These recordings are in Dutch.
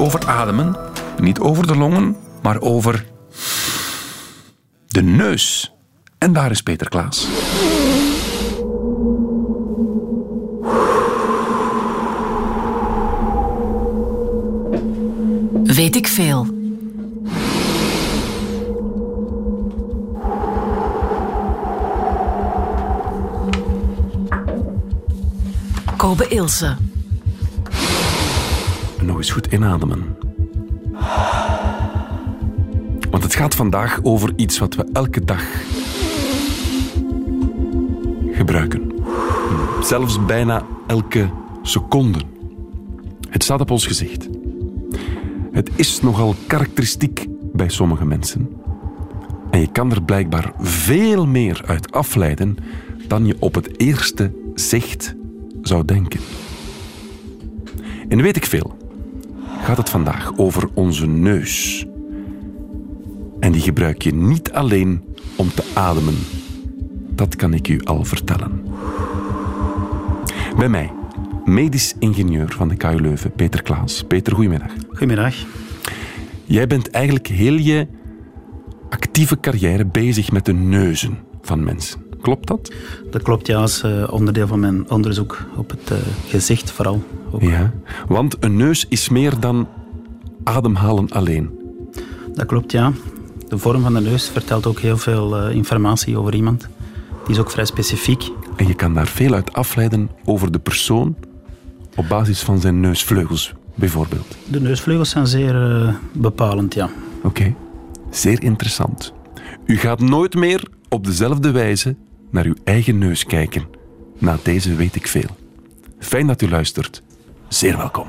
over ademen, niet over de longen, maar over de neus. En daar is Peter Klaas. Weet ik veel. Kobe Ilse. Eens goed inademen. Want het gaat vandaag over iets wat we elke dag gebruiken. Zelfs bijna elke seconde. Het staat op ons gezicht. Het is nogal karakteristiek bij sommige mensen. En je kan er blijkbaar veel meer uit afleiden dan je op het eerste zicht zou denken. En weet ik veel, gaat het vandaag over onze neus. En die gebruik je niet alleen om te ademen. Dat kan ik u al vertellen. Bij mij, medisch ingenieur van de KU Leuven, Peter Klaas. Peter, goedemiddag. Goedemiddag. Jij bent eigenlijk heel je actieve carrière bezig met de neuzen van mensen. Klopt dat? Dat klopt, ja, als uh, onderdeel van mijn onderzoek op het uh, gezicht vooral. Ook. Ja, want een neus is meer dan ademhalen alleen. Dat klopt, ja. De vorm van de neus vertelt ook heel veel uh, informatie over iemand. Die is ook vrij specifiek. En je kan daar veel uit afleiden over de persoon op basis van zijn neusvleugels, bijvoorbeeld. De neusvleugels zijn zeer bepalend, ja. Oké, okay. zeer interessant. U gaat nooit meer op dezelfde wijze naar uw eigen neus kijken. Na deze weet ik veel. Fijn dat u luistert. Zeer welkom.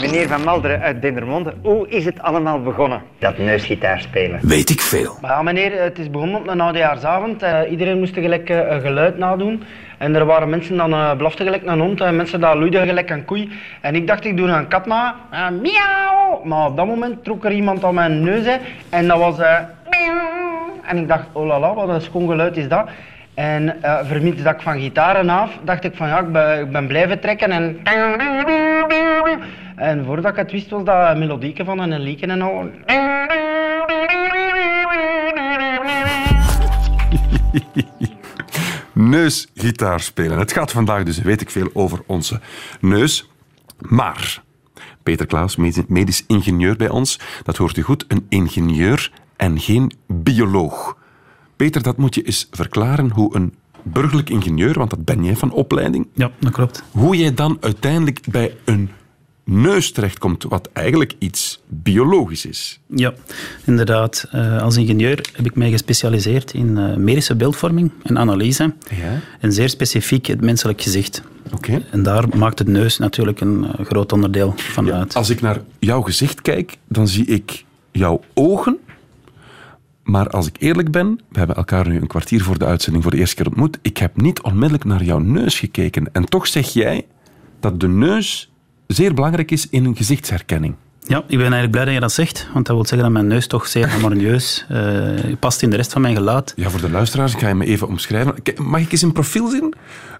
Meneer Van Malderen uit Dendermonde, hoe is het allemaal begonnen, dat neusgitaar spelen? Weet ik veel. Maar ja, meneer, het is begonnen op een oudejaarsavond. Uh, iedereen moest tegelijk uh, een geluid nadoen. En er waren mensen dan uh, blaften gelijk een hond en mensen dat loeiden gelijk een koei. En ik dacht, ik doe een kat na. miauw! Maar op dat moment trok er iemand aan mijn neus hè, en dat was... en ik dacht, oh la la, wat een schoon geluid is dat. En uh, dat ik van gitaren af, dacht ik van ja, ik ben, ik ben blijven trekken en... En voordat ik het wist was dat melodieken van een lieken en al... Neusgitaar spelen. Het gaat vandaag dus, weet ik veel, over onze neus. Maar, Peter Klaas, medisch ingenieur bij ons, dat hoort u goed, een ingenieur en geen bioloog. Peter, dat moet je eens verklaren hoe een burgerlijk ingenieur, want dat ben jij van opleiding. Ja, dat klopt. Hoe jij dan uiteindelijk bij een neus terechtkomt, wat eigenlijk iets biologisch is. Ja, inderdaad. Uh, als ingenieur heb ik mij gespecialiseerd in uh, medische beeldvorming en analyse. Ja. En zeer specifiek het menselijk gezicht. Oké. En daar maakt het neus natuurlijk een uh, groot onderdeel van ja, uit. Als ik naar jouw gezicht kijk, dan zie ik jouw ogen maar als ik eerlijk ben, we hebben elkaar nu een kwartier voor de uitzending voor de eerste keer ontmoet. Ik heb niet onmiddellijk naar jouw neus gekeken. En toch zeg jij dat de neus zeer belangrijk is in een gezichtsherkenning. Ja, ik ben eigenlijk blij dat je dat zegt, want dat wil zeggen dat mijn neus toch zeer harmonieus uh, past in de rest van mijn gelaat. Ja, voor de luisteraars, ik ga je me even omschrijven. Mag ik eens een profiel zien?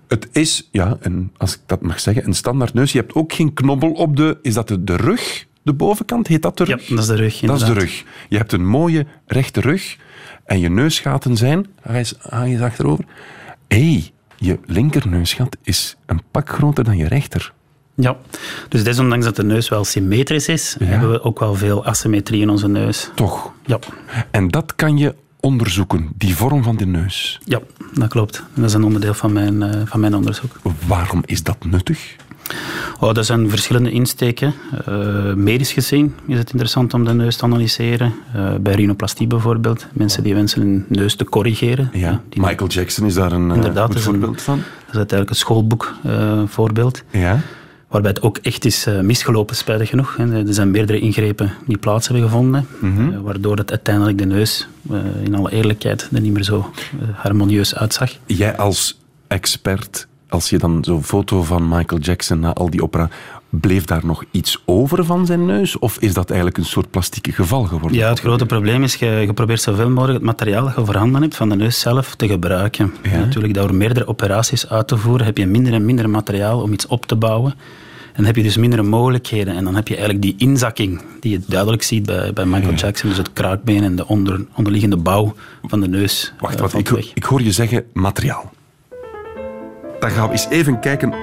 Het is, ja, een, als ik dat mag zeggen, een standaard neus. Je hebt ook geen knobbel op de... Is dat de, de rug? De bovenkant, heet dat de rug? Ja, dat is de rug. Dat is de rug. Je hebt een mooie rechte rug en je neusgaten zijn, ga eens, ga eens achterover. Hé, hey, je linkerneusgat is een pak groter dan je rechter. Ja, dus desondanks dat de neus wel symmetrisch is, hebben we ook wel veel asymmetrie in onze neus. Toch? Ja. En dat kan je onderzoeken, die vorm van de neus? Ja, dat klopt. Dat is een onderdeel van mijn, uh, van mijn onderzoek. Waarom is dat nuttig? Oh, dat zijn verschillende insteken. Uh, medisch gezien is het interessant om de neus te analyseren. Uh, bij rhinoplastie bijvoorbeeld. Mensen die wensen hun neus te corrigeren. Ja. Michael Jackson is daar een, uh, Inderdaad, voorbeeld een, van. Dat is uiteindelijk een schoolboekvoorbeeld. ja. Waarbij het ook echt is misgelopen, spijtig genoeg. Er zijn meerdere ingrepen die plaats hebben gevonden. Mhm. waardoor het uiteindelijk de neus, in alle eerlijkheid, er niet meer zo harmonieus uitzag. Jij als expert als je dan zo'n foto van Michael Jackson na al die opera, bleef daar nog iets over van zijn neus? Of is dat eigenlijk een soort plastieke geval geworden? Ja, het grote probleem is, je, je probeert zoveel mogelijk het materiaal dat je voorhanden hebt van de neus zelf te gebruiken. Ja. Natuurlijk, door meerdere operaties uit te voeren, heb je minder en minder materiaal om iets op te bouwen. dan heb je dus mindere mogelijkheden. En dan heb je eigenlijk die inzakking die je duidelijk ziet bij, bij Michael Jackson. Dus het kraakbeen en de onder, onderliggende bouw van de neus. Wacht, eh, wat, ik, ik hoor je zeggen materiaal. Dan gaan we eens even kijken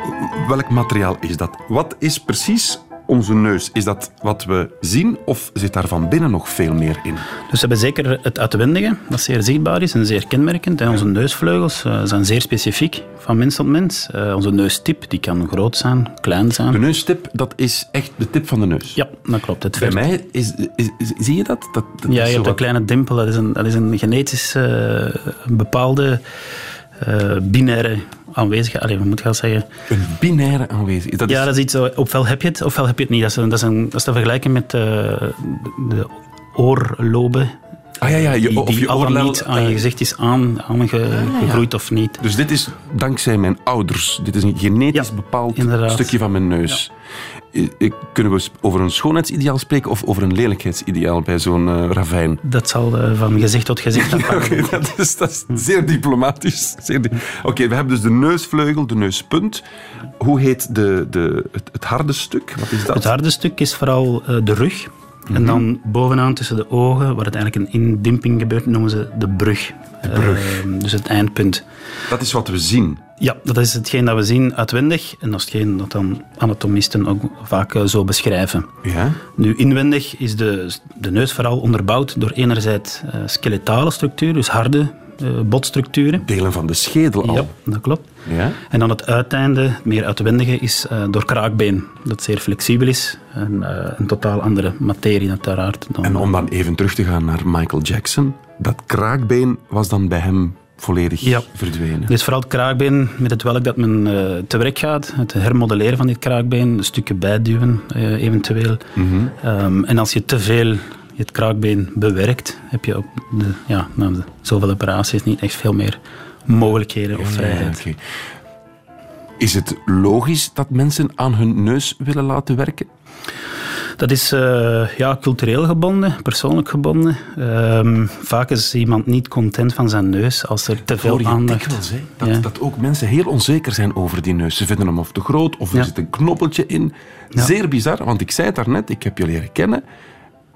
welk materiaal is dat. Wat is precies onze neus? Is dat wat we zien of zit daar van binnen nog veel meer in? Dus we hebben zeker het uitwendige, dat zeer zichtbaar is en zeer kenmerkend. En onze neusvleugels eh, zijn zeer specifiek van mens tot mens. Eh, onze neustip die kan groot zijn, klein zijn. De neustip, dat is echt de tip van de neus. Ja, dat klopt. Het Bij mij is, is, is- zie je dat? dat, dat Ja, je hebt een kleine dimpel. Dat is een, dat is een genetisch eh, bepaalde eh, binaire aanwezigheid. Allee, hoe moet ik dat zeggen? Een binaire aanwezigheid. Dat Ja, is, dat is iets, zo, ofwel heb je het, ofwel heb je het niet. Dat is, dat is, een, dat is te vergelijken met eh, de oorloben. ah ja, ja, je, Die, of je oorlel, niet aan je eh, gezicht is aan, aangegroeid of niet. Dus dit is dankzij mijn ouders. Dit is een genetisch Ja, bepaald inderdaad. stukje van mijn neus. Eh, eh, Kunnen we over een schoonheidsideaal spreken of over een lelijkheidsideaal bij zo'n eh, ravijn? Dat zal eh, van gezicht tot gezicht afhangen. Oké, dat, is, dat is zeer diplomatisch. Di- Oké, we hebben dus de neusvleugel, de neuspunt. Hoe heet de, de, het, het harde stuk? Wat is dat? Het harde stuk is vooral eh, de rug. En dan bovenaan tussen de ogen, waar het eigenlijk een indimping gebeurt, noemen ze de brug. De brug. dus het eindpunt. Dat is wat we zien. Ja, dat is hetgeen dat we zien uitwendig. En dat is hetgeen dat dan anatomisten ook vaak eh, zo beschrijven. Ja? Nu, inwendig is de, de neus vooral onderbouwd door enerzijds eh, skeletale structuren, dus harde eh, botstructuren. Delen van de schedel al. Ja, dat klopt. Ja? En dan het uiteinde, het meer uitwendige, is door kraakbeen. Dat zeer flexibel is en een totaal andere materie uiteraard. Dan, En om dan even terug te gaan naar Michael Jackson. Dat kraakbeen was dan bij hem volledig Ja. verdwenen. Dus vooral het kraakbeen met het welk dat men eh, te werk gaat. Het hermodelleren van dit kraakbeen, een stukje bijduwen eh, eventueel. Mhm. Ehm, en als je te veel het kraakbeen bewerkt, heb je op de, ja, na de, zoveel operaties niet echt veel meer mogelijkheden of vrijheid. Is het logisch dat mensen aan hun neus willen laten werken? Dat is eh, ja, cultureel gebonden, persoonlijk gebonden. Ehm, vaak is iemand niet content van zijn neus als er te veel aandacht... dikwijls, hè? Dat, Ja. dat ook mensen heel onzeker zijn over die neus. Ze vinden hem of te groot, of er Ja. zit een knoppeltje in. Zeer bizar, want ik zei het daarnet, ik heb je leren kennen.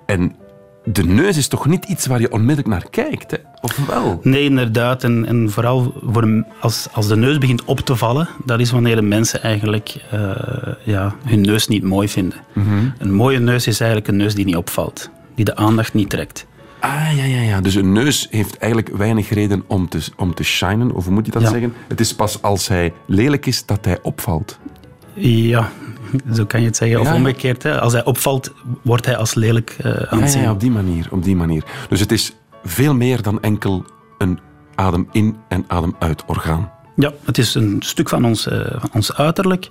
En de neus is toch niet iets waar je onmiddellijk naar kijkt, hè? of wel? Nee, inderdaad. En, en vooral voor als, als de neus begint op te vallen, dat is wanneer de mensen eigenlijk eh, ja, hun neus niet mooi vinden. Een mooie neus is eigenlijk een neus die niet opvalt, die de aandacht niet trekt. Ah, ja, ja, ja. Dus een neus heeft eigenlijk weinig reden om te, om te shinen, of hoe moet je dat Ja. zeggen? Het is pas als hij lelijk is dat hij opvalt. Ja, zo kan je het zeggen. Of Ja. omgekeerd, hè. als hij opvalt, wordt hij als lelijk eh Ja, aanzien. ja, op die manier, op die manier. Dus het is veel meer dan enkel een adem in en adem uit orgaan. Ja, het is een stuk van ons, eh, van ons uiterlijk.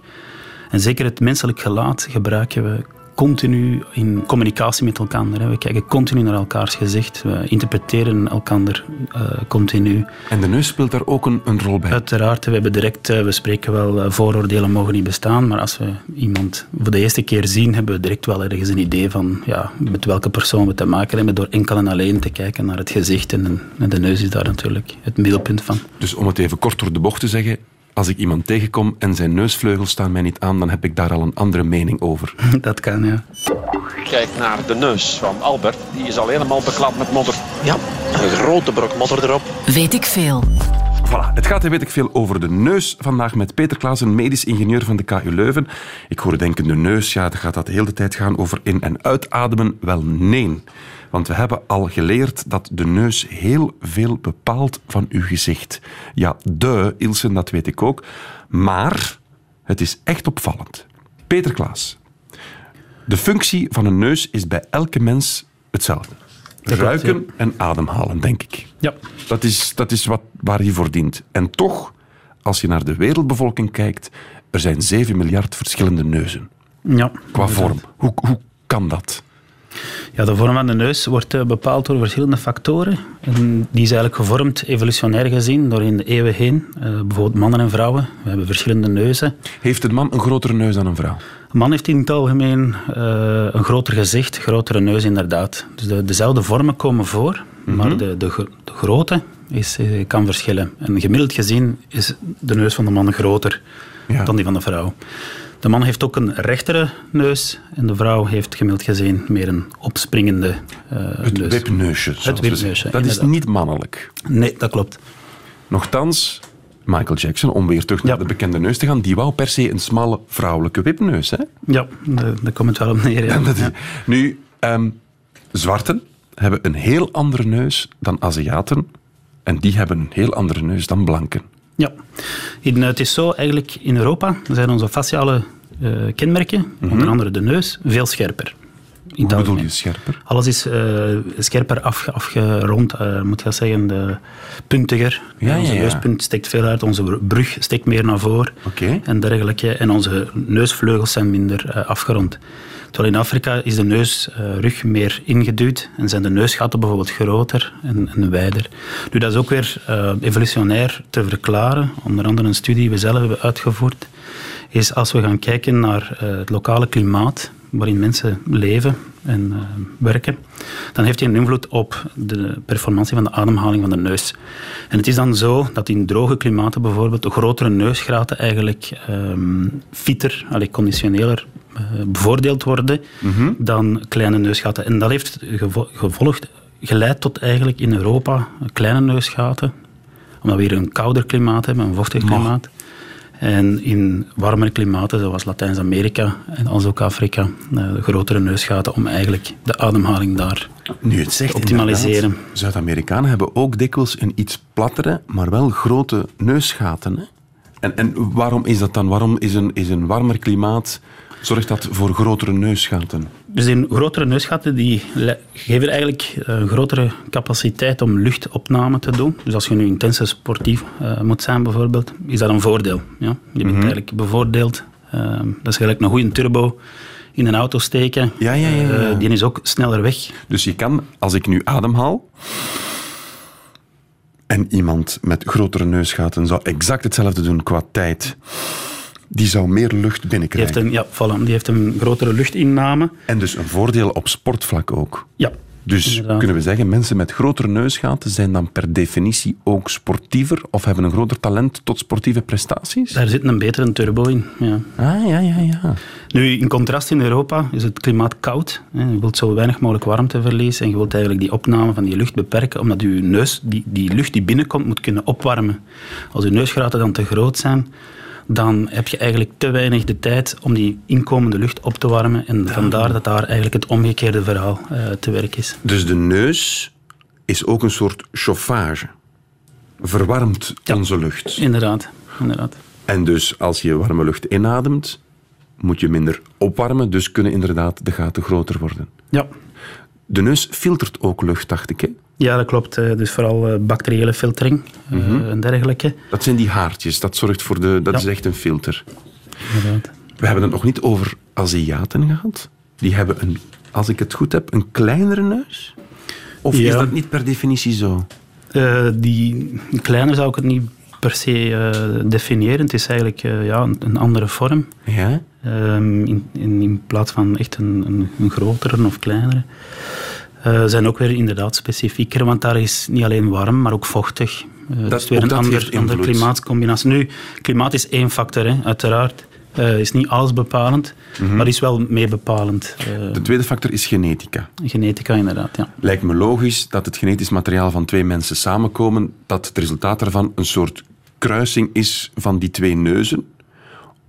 En zeker het menselijk gelaat gebruiken we continu in communicatie met elkaar. hè. We kijken continu naar elkaars gezicht. We interpreteren elkaar eh, continu. En de neus speelt daar ook een, een rol bij. Uiteraard, we hebben direct, eh, we spreken wel, eh, vooroordelen mogen niet bestaan, maar als we iemand voor de eerste keer zien, hebben we direct wel ergens een idee van ja, met welke persoon we te maken hebben, door enkel en alleen te kijken naar het gezicht. En, en de neus is daar natuurlijk het middelpunt van. Dus om het even kort door de bocht te zeggen, als ik iemand tegenkom en zijn neusvleugels staan mij niet aan, dan heb ik daar al een andere mening over. Dat kan, ja. Kijk naar de neus van Albert. Die is al helemaal beklad met modder. Ja, een grote brok modder erop. Weet ik veel. Voilà, het gaat, weet ik veel, over de neus vandaag met Peter Klaassen, medisch ingenieur van de KU Leuven. Ik hoor denken, de neus, ja, dan gaat dat de hele tijd gaan over in- en uitademen. Wel, nee. Want we hebben al geleerd dat de neus heel veel bepaalt van uw gezicht. Ja, de, Ilsen, dat weet ik ook. Maar het is echt opvallend. Peter Klaas, de functie van een neus is bij elke mens hetzelfde. klopt, Ruiken en ademhalen, denk ik. Ja, Dat is, dat is wat, waar hij voor dient. En toch, als je naar de wereldbevolking kijkt, er zijn 7 miljard verschillende neuzen. ja. Qua vorm. Hoe, hoe kan dat? Ja, de vorm van de neus wordt eh, bepaald door verschillende factoren. En die is eigenlijk gevormd, evolutionair gezien, door in de eeuwen heen. Eh, bijvoorbeeld mannen en vrouwen. We hebben verschillende neuzen. Heeft een man een grotere neus dan een vrouw? Een man heeft in het algemeen eh, een groter gezicht, grotere neus inderdaad. Dus de, dezelfde vormen komen voor, maar de, de, gro- de grootte is, kan verschillen. En gemiddeld gezien is de neus van de man groter Ja. dan die van de vrouw. De man heeft ook een rechtere neus en de vrouw heeft gemiddeld gezien meer een opspringende uh, het neus. wipneusje. we wipneusje. Dat is niet mannelijk. Nee, dat klopt. Nochtans, Michael Jackson, om weer terug naar Ja. de bekende neus te gaan, die wou per se een smalle vrouwelijke wipneus. Hè? Ja, daar komt het wel op neer. Ja. Dat is- Ja. Nu, ehm, zwarten hebben een heel andere neus dan Aziaten. En die hebben een heel andere neus dan blanken. Ja, in, eh, het is zo eigenlijk in Europa zijn onze faciale eh, kenmerken, onder andere de neus, veel scherper. Hoe bedoel je scherper? Alles is eh, scherper afge- afgerond, eh, moet je wel zeggen, de, puntiger. Ja, onze ja, ja. neuspunt steekt veel uit, onze brug steekt meer naar voren en dergelijke. En onze neusvleugels zijn minder eh, afgerond. Terwijl in Afrika is de neusrug meer ingeduwd en zijn de neusgaten bijvoorbeeld groter en, en wijder. Nu, dat is ook weer eh, evolutionair te verklaren. Onder andere een studie die we zelf hebben uitgevoerd. Is als we gaan kijken naar eh, het lokale klimaat waarin mensen leven en eh, werken, dan heeft hij een invloed op de performantie van de ademhaling van de neus. En het is dan zo dat in droge klimaten bijvoorbeeld de grotere neusgaten eigenlijk ehm fitter, allee, conditioneler eh, bevoordeeld worden dan kleine neusgaten. En dat heeft gevo- gevolgd, geleid tot eigenlijk in Europa kleine neusgaten, omdat we hier een kouder klimaat hebben, een vochtig klimaat. En in warmere klimaten, zoals Latijns-Amerika en als ook Afrika, eh, grotere neusgaten om eigenlijk de ademhaling daar Nu het zegt, optimaliseren. Zuid-Amerikanen hebben ook dikwijls een iets plattere, maar wel grote neusgaten. Hè? En, en waarom is dat dan? Waarom is een, is een warmer klimaat, zorgt dat voor grotere neusgaten? Dus die grotere neusgaten die geven eigenlijk eh, een grotere capaciteit om luchtopname te doen. Dus als je nu intense sportief eh, moet zijn bijvoorbeeld, is dat een voordeel. Ja? Je bent eigenlijk bevoordeeld. Eh, dat is gelijk een goede turbo in een auto steken. Ja, ja, ja, ja. Eh, die is ook sneller weg. Dus je kan, als ik nu ademhaal, en iemand met grotere neusgaten zou exact hetzelfde doen qua tijd, die zou meer lucht Die heeft binnenkrijgen. een, ja, voilà, die heeft een grotere luchtinname. En dus een voordeel op sportvlak ook. Ja, Dus Inderdaad. kunnen we zeggen, mensen met grotere neusgaten zijn dan per definitie ook sportiever of hebben een groter talent tot sportieve prestaties? daar zit een betere turbo in. Ja. Ah, ja, ja, ja. Nu, in contrast in Europa is het klimaat koud. hè. Je wilt zo weinig mogelijk warmte verliezen en je wilt eigenlijk die opname van die lucht beperken, omdat je neus, die, die lucht die binnenkomt, moet kunnen opwarmen. Als je neusgaten dan te groot zijn, dan heb je eigenlijk te weinig de tijd om die inkomende lucht op te warmen. En vandaar dat daar eigenlijk het omgekeerde verhaal eh, te werk is. Dus de neus is ook een soort chauffage. Verwarmt Ja. onze lucht. Inderdaad, inderdaad. En dus als je warme lucht inademt, moet je minder opwarmen, dus kunnen inderdaad de gaten groter worden. Ja. De neus filtert ook lucht, dacht ik. Hè? Ja, dat klopt. eh, Dus vooral eh, bacteriële filtering eh, en dergelijke. Dat zijn die haartjes, dat zorgt voor de. Dat Ja. is echt een filter. Inderdaad. We hebben het nog niet over Aziaten gehad. Die hebben een, als ik het goed heb, een kleinere neus. Of is dat niet per definitie zo? Eh, die kleiner zou ik het niet per se eh, definiëren. Het is eigenlijk ja, een, een andere vorm. Ja. Ehm, in, in, in plaats van echt een, een, een grotere of kleinere. Eh, zijn ook weer inderdaad specifieker, want daar is niet alleen warm, maar ook vochtig. Eh, Dat- is weer een ander, andere invloed. klimaatscombinatie. Nu, klimaat is één factor, hè, uiteraard. Eh, is niet alles bepalend, maar is wel mee bepalend. De tweede factor is genetica. genetica, inderdaad, ja. Lijkt me logisch dat het genetisch materiaal van twee mensen samenkomen, dat het resultaat daarvan een soort kruising is van die twee neuzen.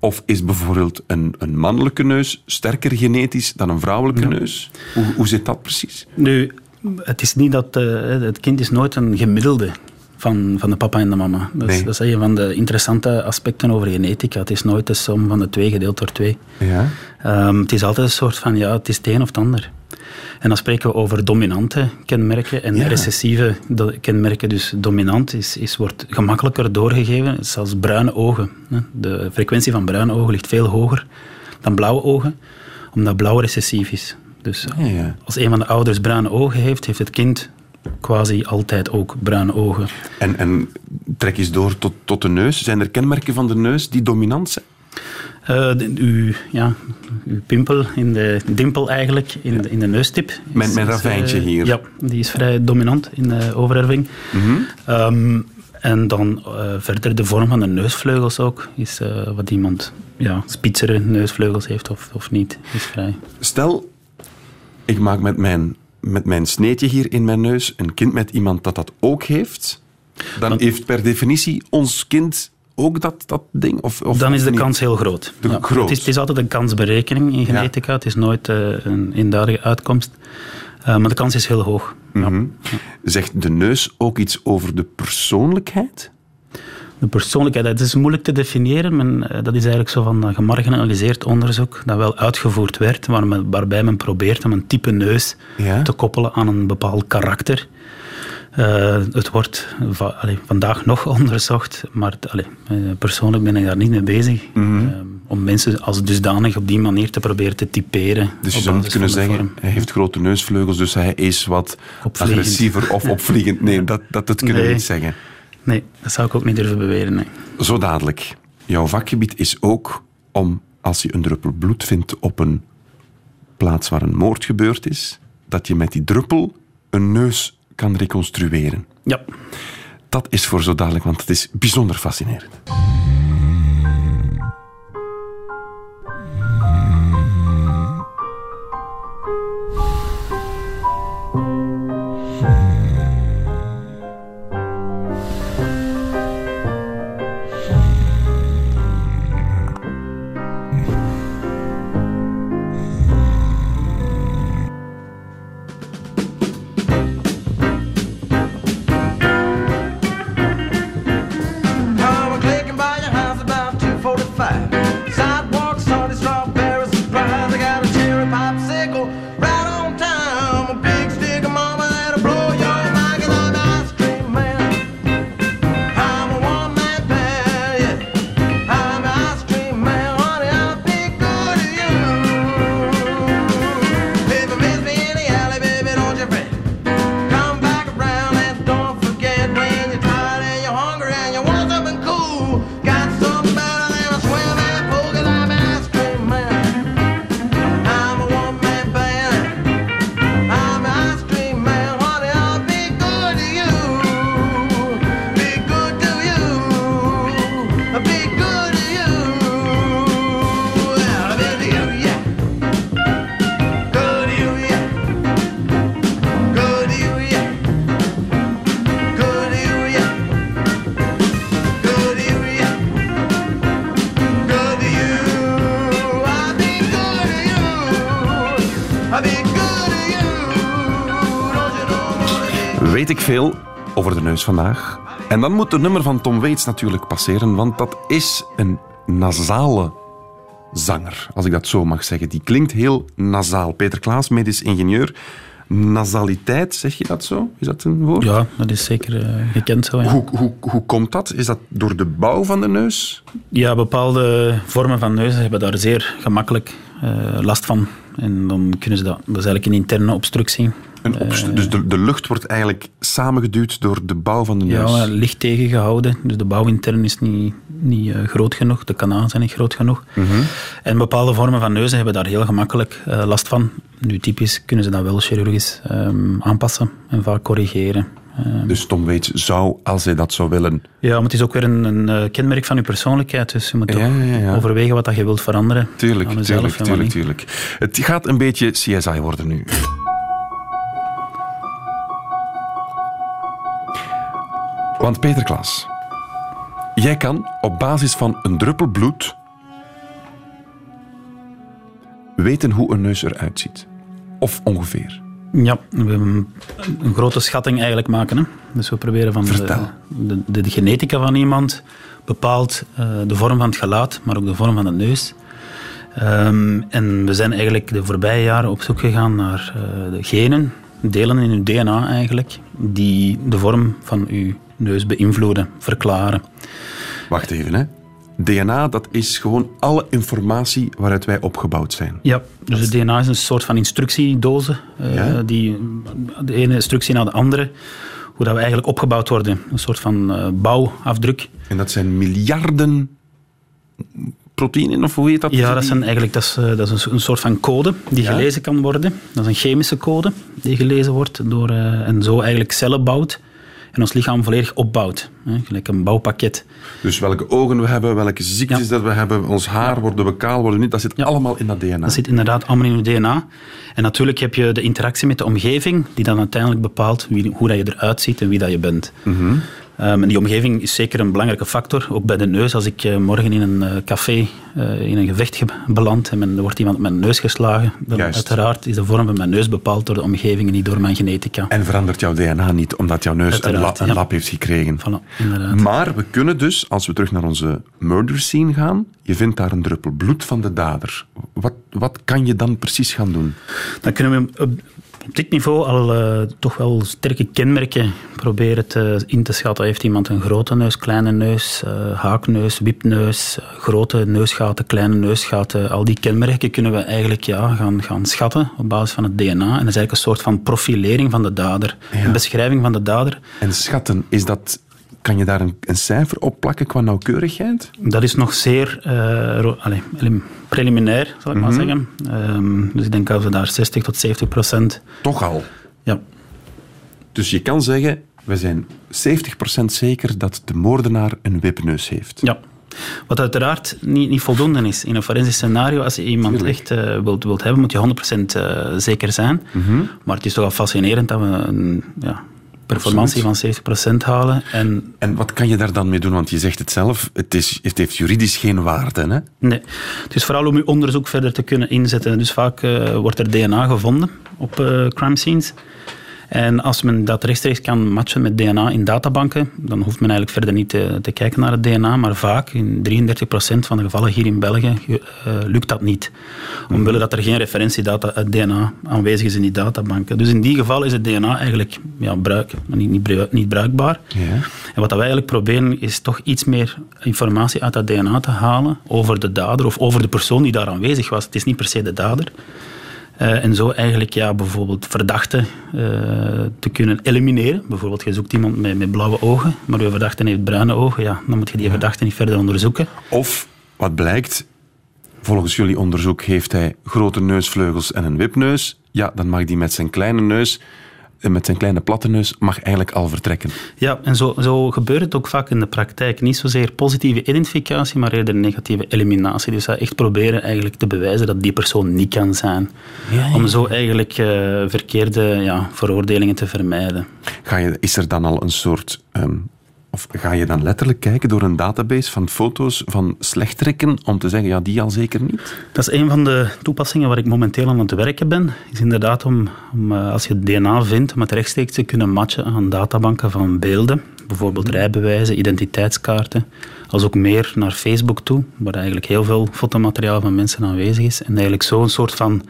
Of is bijvoorbeeld een, een mannelijke neus sterker genetisch dan een vrouwelijke neus? Hoe, hoe zit dat precies? Nu, het is niet dat eh, het kind is nooit een gemiddelde van, van de papa en de mama. Dat is, dat is een van de interessante aspecten over genetica. Het is nooit de som van de twee gedeeld door twee. Ja. Ehm, het is altijd een soort van, ja, het is het een of het ander. En dan spreken we over dominante kenmerken en Ja. recessieve kenmerken. Dus dominant is, is, wordt gemakkelijker doorgegeven, zoals bruine ogen. De frequentie van bruine ogen ligt veel hoger dan blauwe ogen, omdat blauw recessief is. Dus Ja, ja. als een van de ouders bruine ogen heeft, heeft het kind quasi altijd ook bruine ogen. En, en trek eens door tot, tot de neus. Zijn er kenmerken van de neus die dominant zijn? De- uw, ja, uw pimpel, in de dimpel eigenlijk, in de, in de neustip. is- Mijn- ravijntje eh, hier. Ja, die is vrij dominant in de overerving. Mhm. Ehm, En dan eh, verder de vorm van de neusvleugels ook. Is wat iemand ja, spitsere neusvleugels heeft of, of niet. Is vrij. Stel, ik maak met mijn, met mijn sneetje hier in mijn neus een kind met iemand dat dat ook heeft. Dan Dan- heeft per definitie ons kind ook dat, dat ding? Of, of Dan is de niet? kans heel groot. De- groot. Het, is, het is altijd een kansberekening in genetica. Het is nooit eh, een eenduidige uitkomst. Eh, maar de kans is heel hoog. Ja. Mhm. Zegt de neus ook iets over de persoonlijkheid? De persoonlijkheid, dat is moeilijk te definiëren. Men, eh, dat is eigenlijk zo van gemarginaliseerd onderzoek dat wel uitgevoerd werd, waar men- waarbij men probeert om een type neus te koppelen aan een bepaald karakter. Eh, het wordt va- allee, vandaag nog onderzocht, maar allee, eh, persoonlijk ben ik daar niet mee bezig. Mhm. Eh, om mensen als dusdanig op die manier te proberen te typeren. Dus je zou niet kunnen zeggen, vorm. hij heeft grote neusvleugels, dus hij is wat Opvliegend. agressiever of opvliegend. Nee, dat, dat, dat kunnen we niet zeggen. Nee, dat zou ik ook niet durven beweren. Nee. Zo dadelijk. Jouw vakgebied is ook om, als je een druppel bloed vindt op een plaats waar een moord gebeurd is, dat je met die druppel een neus kan reconstrueren. Ja, Dat is voor zo dadelijk, want het is bijzonder fascinerend. Weet ik veel over de neus vandaag. En dan moet de nummer van Tom Waits natuurlijk passeren, want dat is een nasale zanger, als ik dat zo mag zeggen. Die klinkt heel nasaal. Peter Klaas, medisch ingenieur. Nasaliteit, zeg je dat zo? Is dat een woord? ja dat is zeker eh, gekend zo. Ja. Hoe, hoe, hoe komt dat? Is dat door de bouw van de neus? Ja, bepaalde vormen van neuzen hebben daar zeer gemakkelijk eh, last van. En dan kunnen ze dat... Dat is eigenlijk een interne obstructie. Een obst- dus de, de lucht wordt eigenlijk samengeduwd door de bouw van de neus. Ja, licht tegengehouden. Dus de bouw intern is niet, niet eh, groot genoeg. De kanalen zijn niet groot genoeg. En bepaalde vormen van neuzen hebben daar heel gemakkelijk eh, last van. Nu, typisch kunnen ze dat wel chirurgisch ehm, aanpassen en vaak corrigeren. Eh, Dus Tom Waits zou, als hij dat zou willen... ja, maar het is ook weer een, een eh, kenmerk van je persoonlijkheid. Dus je moet Ja, ja, ja. overwegen wat dat je wilt veranderen. Tuurlijk, tuurlijk, tuurlijk, tuurlijk. Het gaat een beetje CSI worden nu. Want Peter Klaas, jij kan op basis van een druppel bloed weten hoe een neus eruit ziet. Of ongeveer. Ja, we hebben een grote schatting eigenlijk maken. Hè. Dus we proberen van de, de, de genetica van iemand bepaalt eh, de vorm van het gelaat, maar ook de vorm van de neus. Ehm, en we zijn eigenlijk de voorbije jaren op zoek gegaan naar eh, de genen, delen in uw DNA eigenlijk, die de vorm van uw neus beïnvloeden, verklaren. Wacht even, hè. DNA, dat is gewoon alle informatie waaruit wij opgebouwd zijn. Ja, dus het DNA is een soort van instructiedozen. eh, die, de ene instructie naar de andere. Hoe dat we eigenlijk opgebouwd worden. Een soort van eh, bouwafdruk. En dat zijn miljarden proteïnen, of hoe heet dat? Ja, dat, zijn eigenlijk, dat is, eh, dat is een, een soort van code die Ja? gelezen kan worden. Dat is een chemische code die gelezen wordt door, en zo eigenlijk cellen bouwt. En ons lichaam volledig opbouwt. Hè, gelijk een bouwpakket. Dus welke ogen we hebben, welke ziektes Ja. dat we hebben, ons haar, worden we kaal, worden we niet, dat zit allemaal in dat DNA. Dat zit inderdaad allemaal in je DNA. En natuurlijk heb je de interactie met de omgeving, die dan uiteindelijk bepaalt wie, hoe dat je eruit ziet en wie dat je bent. Ehm, en die omgeving is zeker een belangrijke factor, ook bij de neus. Als ik eh, morgen in een eh, café eh, in een gevecht ge- beland en men, er wordt iemand met mijn neus geslagen, dan Juist. uiteraard is de vorm van mijn neus bepaald door de omgeving en niet door mijn genetica. En verandert jouw DNA niet, omdat jouw neus een, la- een lap heeft gekregen. Voilà, inderdaad. Maar we kunnen dus, als we terug naar onze murder scene gaan, je vindt daar een druppel bloed van de dader. Wat, wat kan je dan precies gaan doen? Dan kunnen we op, dit niveau al eh, toch wel sterke kenmerken proberen te, in te schatten. Heeft iemand een grote neus, kleine neus, eh, haakneus, wipneus, eh, grote neusgaten, kleine neusgaten. Al die kenmerken kunnen we eigenlijk ja, gaan, gaan schatten op basis van het DNA. En dat is eigenlijk een soort van profilering van de dader. Ja. Een beschrijving van de dader. En schatten, is dat, kan je daar een, een cijfer op plakken qua nauwkeurigheid? Dat is nog zeer eh, ro- allee, elim- preliminair, zal ik maar zeggen. Ehm, dus ik denk dat we daar 60 tot 70 procent... Toch al. Ja, Dus je kan zeggen, we zijn 70% zeker dat de moordenaar een wipneus heeft. Ja. Wat uiteraard niet, niet voldoende is. In een forensisch scenario, als je iemand echt eh, wilt, wilt hebben, moet je 100% eh, zeker zijn. Maar het is toch wel fascinerend dat we een ja, performantie van 70% halen. En En wat kan je daar dan mee doen? Want je zegt het zelf, het, is, het heeft juridisch geen waarde. Hè? nee, het is vooral om je onderzoek verder te kunnen inzetten. Dus vaak eh, wordt er DNA gevonden op eh, crime scenes. En als men dat rechtstreeks kan matchen met DNA in databanken, dan hoeft men eigenlijk verder niet te, te kijken naar het DNA. Maar vaak, in 33% van de gevallen hier in België, eh, lukt dat niet. Omwille dat er geen referentiedata uit DNA aanwezig is in die databanken. Dus in die geval is het DNA eigenlijk ja, bruik, niet, niet, niet bruikbaar. Ja. En wat wij eigenlijk proberen is toch iets meer informatie uit dat DNA te halen over de dader of over de persoon die daar aanwezig was. Het is niet per se de dader. Eh, en zo eigenlijk ja, bijvoorbeeld verdachten eh, te kunnen elimineren. Bijvoorbeeld, je zoekt iemand met, met blauwe ogen, maar je verdachte heeft bruine ogen. Ja, dan moet je die verdachte niet verder onderzoeken. Of, wat blijkt, volgens jullie onderzoek heeft hij grote neusvleugels en een wipneus. Ja, dan mag die met zijn kleine neus, met zijn kleine platte neus, mag eigenlijk al vertrekken. Ja, en zo, zo gebeurt het ook vaak in de praktijk. Niet zozeer positieve identificatie, maar eerder negatieve eliminatie. Dus dat echt proberen eigenlijk te bewijzen dat die persoon niet kan zijn. Om zo eigenlijk eh, verkeerde ja, veroordelingen te vermijden. Ga je, is er dan al een soort... ehm, of ga je dan letterlijk kijken door een database van foto's van slechterikken om te zeggen, ja, die al zeker niet? Dat is een van de toepassingen waar ik momenteel aan het werken ben. Is inderdaad om, om eh, als je DNA vindt, om het rechtstreeks te kunnen matchen aan databanken van beelden. Bijvoorbeeld rijbewijzen, identiteitskaarten. Als ook meer naar Facebook toe, waar eigenlijk heel veel fotomateriaal van mensen aanwezig is. En eigenlijk zo een soort van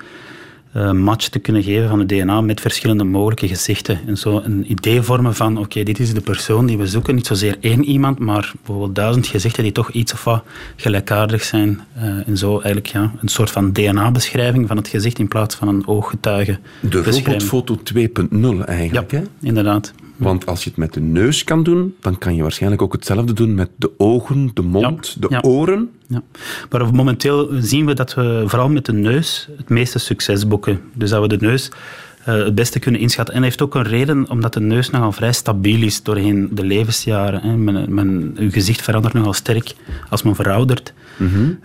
eh, match te kunnen geven van het DNA met verschillende mogelijke gezichten. En zo een idee vormen van, oké, dit is de persoon die we zoeken. Niet zozeer één iemand, maar bijvoorbeeld duizend gezichten die toch iets of wat gelijkaardig zijn. Eh, en zo eigenlijk ja, een soort van DNA-beschrijving van het gezicht in plaats van een ooggetuige. De robotfoto 2.0 eigenlijk, Ja, hè? inderdaad. Want als je het met de neus kan doen, dan kan je waarschijnlijk ook hetzelfde doen met de ogen, de mond, Ja, de ja. oren. Ja. Maar momenteel zien we dat we vooral met de neus het meeste succes boeken. Dus dat we de neus het beste kunnen inschatten. En dat heeft ook een reden, omdat de neus nogal vrij stabiel is doorheen de levensjaren. Hè. Men, men, uw gezicht verandert nogal sterk als men veroudert.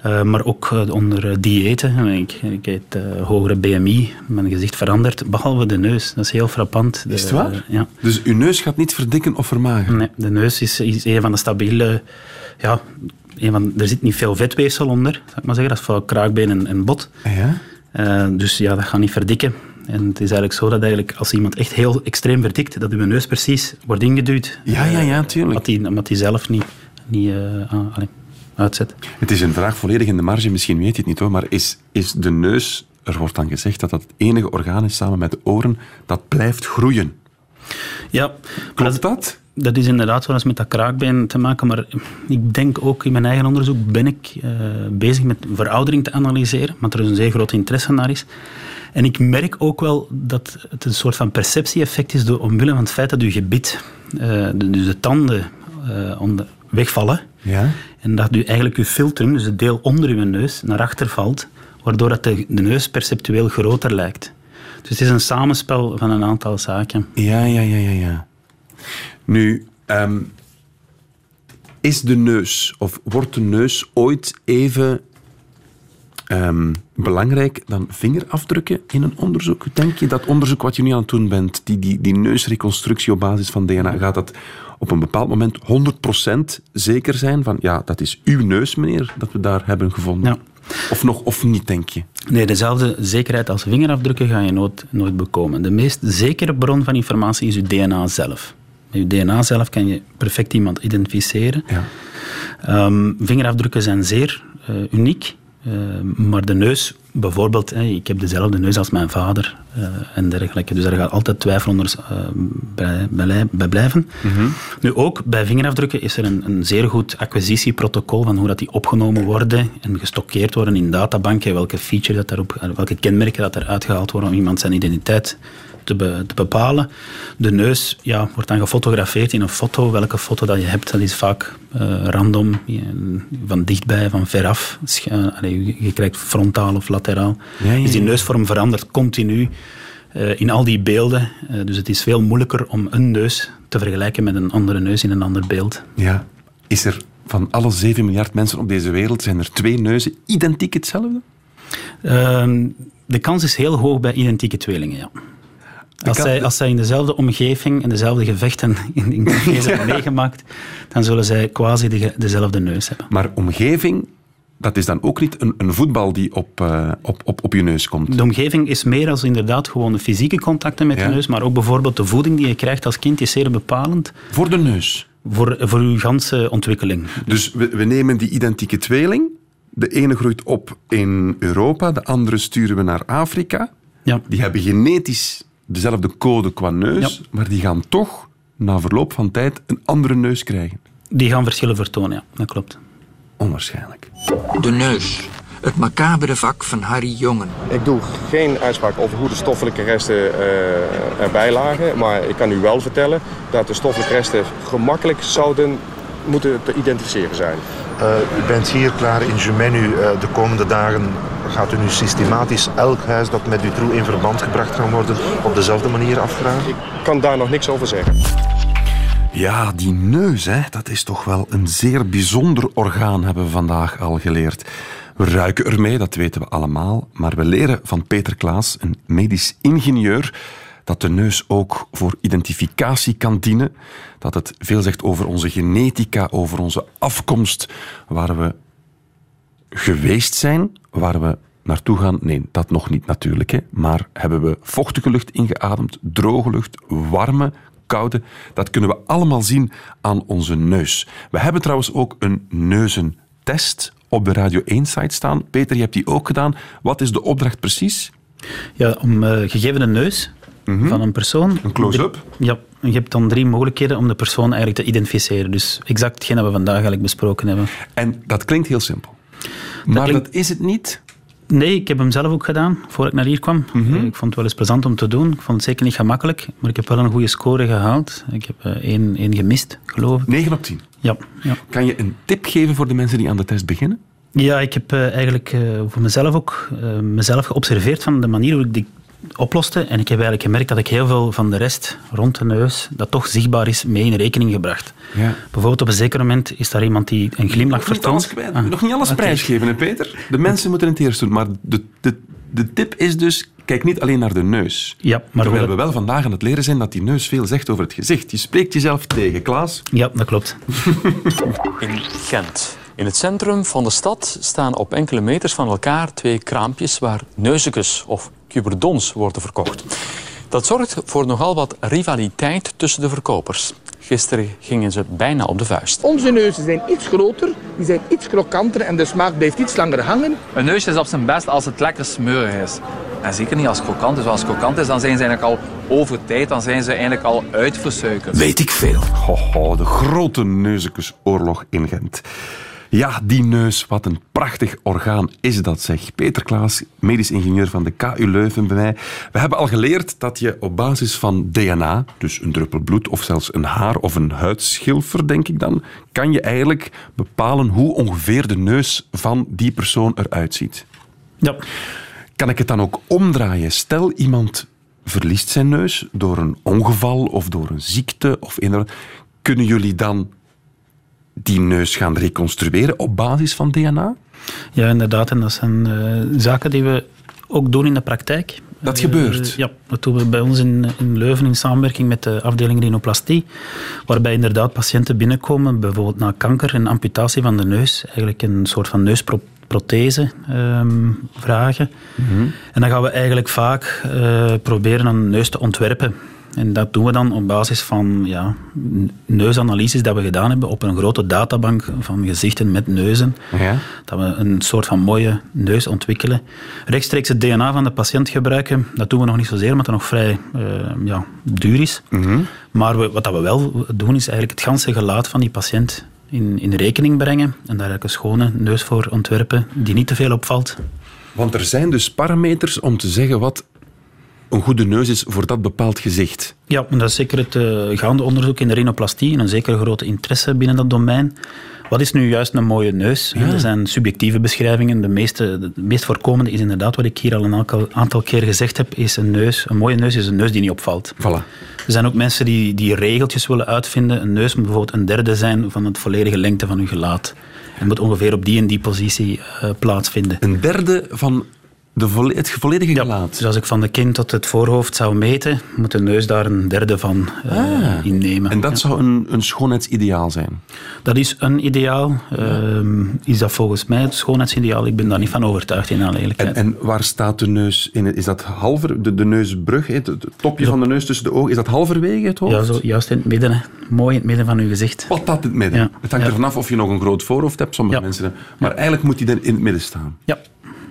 Eh, maar ook eh, onder eh, diëten. Ik, ik eet eh, hogere BMI, mijn gezicht verandert, behalve de neus. Dat is heel frappant. Is het waar? eh, ja. Dus uw neus gaat niet verdikken of vermageren. Nee, de neus is, is een van de stabiele... Ja, een van, er zit niet veel vetweefsel onder, zou ik maar zeggen. Dat is vooral kraakbeen en, en bot. Ja? Eh, dus ja, dat gaat niet verdikken. En het is eigenlijk zo dat eigenlijk als iemand echt heel extreem verdikt, dat uw neus precies wordt ingeduwd. Ja, ja, ja, tuurlijk. Omdat die, omdat die zelf niet, niet eh, allee, uitzet. Het is een vraag volledig in de marge, misschien weet je het niet hoor, maar is, is de neus, er wordt dan gezegd dat dat het enige orgaan is samen met de oren, dat blijft groeien. Ja, Klopt dat, dat? dat is inderdaad wel eens met dat kraakbeen te maken, maar ik denk ook in mijn eigen onderzoek ben ik eh, bezig met veroudering te analyseren, want er is een zeer groot interesse naar is. En ik merk ook wel dat het een soort van perceptie-effect is door, omwille van het feit dat uw gebit, eh, de- dus de tanden, onder, wegvallen. Ja. En dat u eigenlijk uw filtrum, dus het deel onder uw neus, naar achter valt, waardoor dat de, de neus perceptueel groter lijkt. Dus het is een samenspel van een aantal zaken. Ja, ja, ja, ja, ja. Nu, ehm, is de neus, of wordt de neus ooit even ehm, belangrijk dan vingerafdrukken in een onderzoek? Denk je dat onderzoek wat je nu aan het doen bent, die, die, die neusreconstructie op basis van DNA, gaat dat op een bepaald moment 100% zeker zijn van ja, dat is uw neus, meneer, dat we daar hebben gevonden? Ja. Of nog, of niet, denk je? Nee, dezelfde zekerheid als vingerafdrukken ga je nooit, nooit bekomen. De meest zekere bron van informatie is je DNA zelf. Met je DNA zelf kan je perfect iemand identificeren. Ja. Ehm, vingerafdrukken zijn zeer eh, uniek. Eh, maar de neus, bijvoorbeeld, hè, ik heb dezelfde neus als mijn vader eh, en dergelijke. Dus daar gaat altijd twijfel onder eh, bij, blijven. Nu ook bij vingerafdrukken is er een, een zeer goed acquisitieprotocol van hoe dat die opgenomen worden en gestockeerd worden in databanken, welke feature dat daarop, welke kenmerken dat eruit gehaald worden om iemand zijn identiteit te, be- te bepalen. De neus ja, wordt dan gefotografeerd in een foto. Welke foto dat je hebt, dat is vaak eh, random, van dichtbij, van veraf. Je- je krijgt frontaal of lateraal. Ja, ja, Dus die neusvorm verandert continu eh, in al die beelden. Eh, dus het is veel moeilijker om een neus te vergelijken met een andere neus in een ander beeld. Ja. Is er van alle 7 miljard mensen op deze wereld, zijn er twee neuzen identiek hetzelfde? Ehm, de kans is heel hoog bij identieke tweelingen, ja. Als zij, als zij in dezelfde omgeving en dezelfde gevechten in, in cafés hebben meegemaakt, dan zullen zij quasi de, dezelfde neus hebben. Maar omgeving, dat is dan ook niet een, een voetbal die op, eh, op, op, op je neus komt. De omgeving is meer als inderdaad gewoon de fysieke contacten met Ja. de neus, maar ook bijvoorbeeld de voeding die je krijgt als kind is zeer bepalend Voor de neus. voor, voor uw ganse ontwikkeling. Dus we, we nemen die identieke tweeling. De ene groeit op in Europa, de andere sturen we naar Afrika. Ja. Die hebben genetisch dezelfde code qua neus, Ja. maar die gaan toch na verloop van tijd een andere neus krijgen. Die gaan verschillen vertonen, ja, dat klopt. Onwaarschijnlijk. De neus. Het macabere vak van Harry Jongen. Ik doe geen uitspraak over hoe de stoffelijke resten eh, erbij lagen. Maar ik kan u wel vertellen dat de stoffelijke resten gemakkelijk zouden moeten te identificeren zijn. Eh, u bent hier klaar in Jumenu. Eh, de komende dagen gaat u nu systematisch elk huis dat met Dutroux in verband gebracht kan worden op dezelfde manier afvragen? Ik kan daar nog niks over zeggen. Ja, die neus, hè, dat is toch wel een zeer bijzonder orgaan, hebben we vandaag al geleerd. We ruiken ermee, dat weten we allemaal. Maar we leren van Peter Klaas, een medisch ingenieur, dat de neus ook voor identificatie kan dienen. Dat het veel zegt over onze genetica, over onze afkomst, waar we geweest zijn, waar we naartoe gaan. Nee, dat nog niet natuurlijk. Hè. Maar hebben we vochtige lucht ingeademd, droge lucht, warme, koude. Dat kunnen we allemaal zien aan onze neus. We hebben trouwens ook een neuzentest op de Radio 1-site staan. Peter, je hebt die ook gedaan. Wat is de opdracht precies? Ja, om eh, gegeven de neus van een persoon... Mhm. Een close-up? Ja, je hebt dan drie mogelijkheden om de persoon eigenlijk te identificeren. Dus exact hetgeen dat we vandaag eigenlijk besproken hebben. En dat klinkt heel simpel. Maar klinkt- dat is het niet. Nee, ik heb hem zelf ook gedaan, voordat ik naar hier kwam. Mhm. Ik vond het wel eens plezant om te doen. Ik vond het zeker niet gemakkelijk, maar ik heb wel een goede score gehaald. Ik heb eh, één, één gemist, geloof ik. 9 op 10. Ja, ja. Kan je een tip geven voor de mensen die aan de test beginnen? ja ik heb eh, eigenlijk eh, voor mezelf ook mezelf geobserveerd van de manier hoe ik die oploste. En ik heb eigenlijk gemerkt dat ik heel veel van de rest rond de neus, dat toch zichtbaar is, mee in rekening gebracht. Ja. Bijvoorbeeld op een zeker moment is daar iemand die een glimlach vertoont. kwijt. Ah, Nog niet alles prijsgeven, hè, Peter? De mensen moeten het eerst doen. Maar de, de, de tip is dus, kijk niet alleen naar de neus. Ja, maar Terwijl we wel vandaag aan het leren zijn dat die neus veel zegt over het gezicht. Je spreekt jezelf tegen, Klaas. Ja, dat klopt. in Gent. In het centrum van de stad staan op enkele meters van elkaar twee kraampjes waar neuzekes of cuberdons worden verkocht. Dat zorgt voor nogal wat rivaliteit tussen de verkopers. Gisteren gingen ze bijna op de vuist. Onze neuzen zijn iets groter, die zijn iets krokanter en de smaak blijft iets langer hangen. Een neus is op zijn best als het lekker smeurig is. En zeker niet als het krokant is. Want als het krokant is, dan zijn ze eigenlijk al over tijd, dan zijn ze eigenlijk al uitversuikerd. Weet ik veel. Hoho, de grote neuzenkusoorlog in Gent. Ja, die neus, wat een prachtig orgaan is dat, zeg. Peter Klaas, medisch ingenieur van de KU Leuven bij mij. We hebben al geleerd dat je op basis van DNA, dus een druppel bloed of zelfs een haar of een huidschilfer, denk ik dan, kan je eigenlijk bepalen hoe ongeveer de neus van die persoon eruit ziet. Ja. Kan ik het dan ook omdraaien? Stel, iemand verliest zijn neus door een ongeval of door een ziekte of een... Kunnen jullie dan die neus gaan reconstrueren op basis van DNA? Ja, inderdaad. En dat zijn eh, zaken die we ook doen in de praktijk. Dat Eh, gebeurt? ja, dat doen we bij ons in, in Leuven in samenwerking met de afdeling rhinoplastie. Waarbij inderdaad patiënten binnenkomen, bijvoorbeeld na kanker en amputatie van de neus. Eigenlijk een soort van neusprothese ehm, vragen. En dan gaan we eigenlijk vaak eh, proberen een neus te ontwerpen. En dat doen we dan op basis van ja, neusanalyses dat we gedaan hebben op een grote databank van gezichten met neuzen. Ja. Dat we een soort van mooie neus ontwikkelen. Rechtstreeks het DNA van de patiënt gebruiken, dat doen we nog niet zozeer, omdat dat nog vrij eh, ja, duur is. Maar we, wat dat we wel doen, is eigenlijk het ganse gelaat van die patiënt in, in rekening brengen. En daar eigenlijk een schone neus voor ontwerpen, die niet te veel opvalt. Want er zijn dus parameters om te zeggen wat een goede neus is voor dat bepaald gezicht. Ja, en dat is zeker het eh, gaande onderzoek in de rhinoplastie en een zeker grote interesse binnen dat domein. Wat is nu juist een mooie neus? Ja. Er zijn subjectieve beschrijvingen. De, meeste, de meest voorkomende is inderdaad wat ik hier al een aantal, keer gezegd heb, is een neus. Een mooie neus is een neus die niet opvalt. Voilà. Er zijn ook mensen die, die regeltjes willen uitvinden. Een neus moet bijvoorbeeld een derde zijn van het volledige lengte van uw gelaat. En moet ongeveer op die en die positie eh, plaatsvinden. Een derde van de volle- het volledige gelaat. Dus als ik van de kin tot het voorhoofd zou meten, moet de neus daar een derde van eh, Ah. innemen. En dat Ja. zou een, een schoonheidsideaal zijn. Dat is een ideaal. Ehm, is dat volgens mij het schoonheidsideaal? Ik ben daar niet van overtuigd in alle eerlijkheid. En, en waar staat de neus in? Is dat halver, de, de neusbrug, hè, het, het topje van de neus tussen de ogen, is dat halverwege het hoofd? ja, zo juist in het midden. Hè. Mooi in het midden van uw gezicht. Wat dat in het midden? Ja. Het hangt Ja. ervan af of je nog een groot voorhoofd hebt, sommige Ja. mensen. Maar eigenlijk moet die dan in het midden staan. Ja.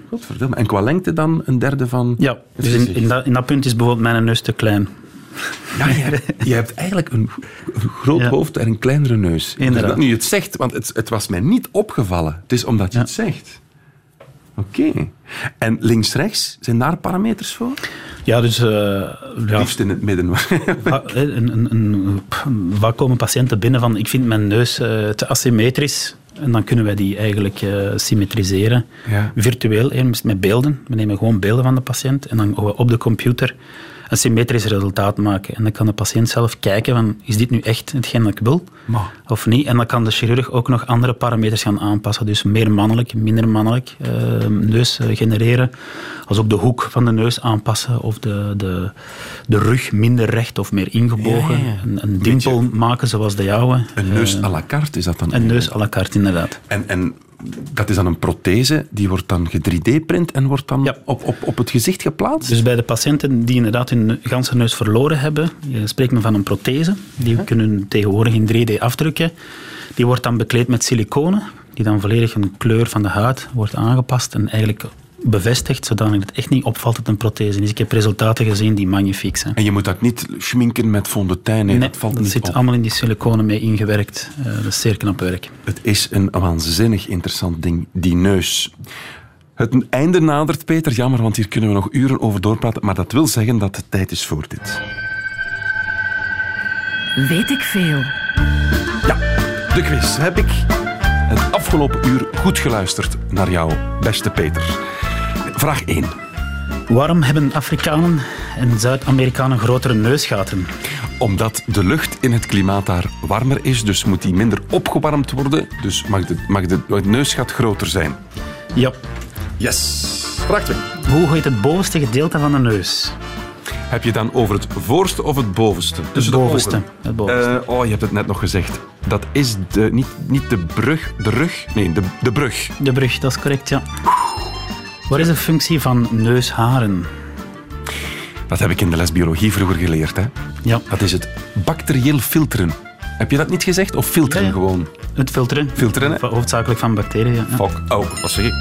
Godverdomme. En qua lengte dan een derde van Ja, dus in, in, dat, in dat punt is bijvoorbeeld mijn neus te klein. Ja, je, je hebt eigenlijk een, een groot Ja. hoofd en een kleinere neus. Inderdaad. Dat nu je het zegt, want het, het was mij niet opgevallen. Het is omdat je het zegt. Oké. En links-rechts, zijn daar parameters voor? Ja, dus... eh, ja, Liefst in het midden. Ah, hè, een, een, een, waar komen patiënten binnen van ik vind mijn neus eh, te asymmetrisch en dan kunnen wij die eigenlijk eh, symmetriseren. Ja. Virtueel, met beelden. We nemen gewoon beelden van de patiënt en dan op de computer een symmetrisch resultaat maken. En dan kan de patiënt zelf kijken van is dit nu echt hetgeen dat ik wil Maar. of niet. En dan kan de chirurg ook nog andere parameters gaan aanpassen. Dus meer mannelijk, minder mannelijk eh, neus eh, genereren. Als ook de hoek van de neus aanpassen of de, de, de rug minder recht of meer ingebogen. Ja, ja, ja. Een, een dimpel maken zoals de jouwe. Een neus Eh, à la carte is dat dan? Een neus à la carte, inderdaad. En, en dat is dan een prothese, die wordt dan ge-3D-print en wordt dan op, op, op het gezicht geplaatst? Dus bij de patiënten die inderdaad hun ganse neus verloren hebben, je spreekt men van een prothese. Die we kunnen tegenwoordig in 3D afdrukken. Die wordt dan bekleed met siliconen, die dan volledig een kleur van de huid wordt aangepast en eigenlijk bevestigd, zodat het echt niet opvalt dat het een prothese is. Ik heb resultaten gezien die magnifiek zijn. En je moet dat niet schminken met fond de tuin, nee, dat valt dat niet zit op. allemaal in die siliconen mee ingewerkt. Eh, dat is zeer knap werk. Het is een waanzinnig interessant ding, die neus. Het einde nadert, Peter. Jammer, want hier kunnen we nog uren over doorpraten. Maar dat wil zeggen dat het tijd is voor dit. Weet ik veel. De quiz. Heb ik het afgelopen uur goed geluisterd naar jou, beste Peter? Vraag 1. Waarom hebben Afrikanen en Zuid-Amerikanen grotere neusgaten? Omdat de lucht in het klimaat daar warmer is, dus moet die minder opgewarmd worden. Dus mag de, mag de, het neusgat groter zijn. Ja. Yes. Vraag 2. Hoe heet het bovenste gedeelte van de neus? Heb je dan over het voorste of het bovenste? Tussen de bovenste. ogen? Het bovenste. Eh, oh, je hebt het net nog gezegd. Dat is de, niet, niet de brug, de rug. Nee, de, de brug. De brug, dat is correct, ja. Wat is de functie van neusharen? Dat heb ik in de les biologie vroeger geleerd. Hè? Ja. Dat is het bacterieel filteren. Heb je dat niet gezegd? Of filteren Ja, ja. gewoon? Het filteren. Filteren, hè? Hoofdzakelijk van bacteriën. Ja. Fuck. Oh, wat zeg ik?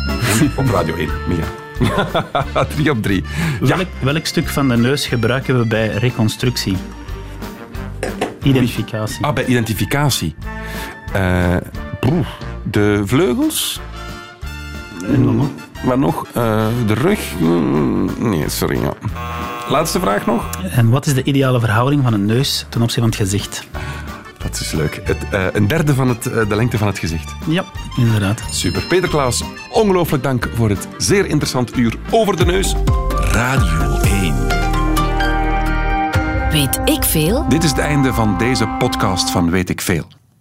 Op Radio 1. Mia. 3 op 3. Welk, welk stuk van de neus gebruiken we bij reconstructie? Identificatie. Ah, bij identificatie. Eh, de vleugels? Mm, Wat nog? Eh, de rug? Mm, Nee, sorry. Ja. Laatste vraag nog. En wat is de ideale verhouding van een neus ten opzichte van het gezicht? Dat is leuk. Het, eh, een derde van het, eh, de lengte van het gezicht. Ja, inderdaad. Super. Peter Klaas, ongelooflijk dank voor het zeer interessant uur over de neus. Radio 1. Weet ik veel? Dit is het einde van deze podcast van Weet ik Veel.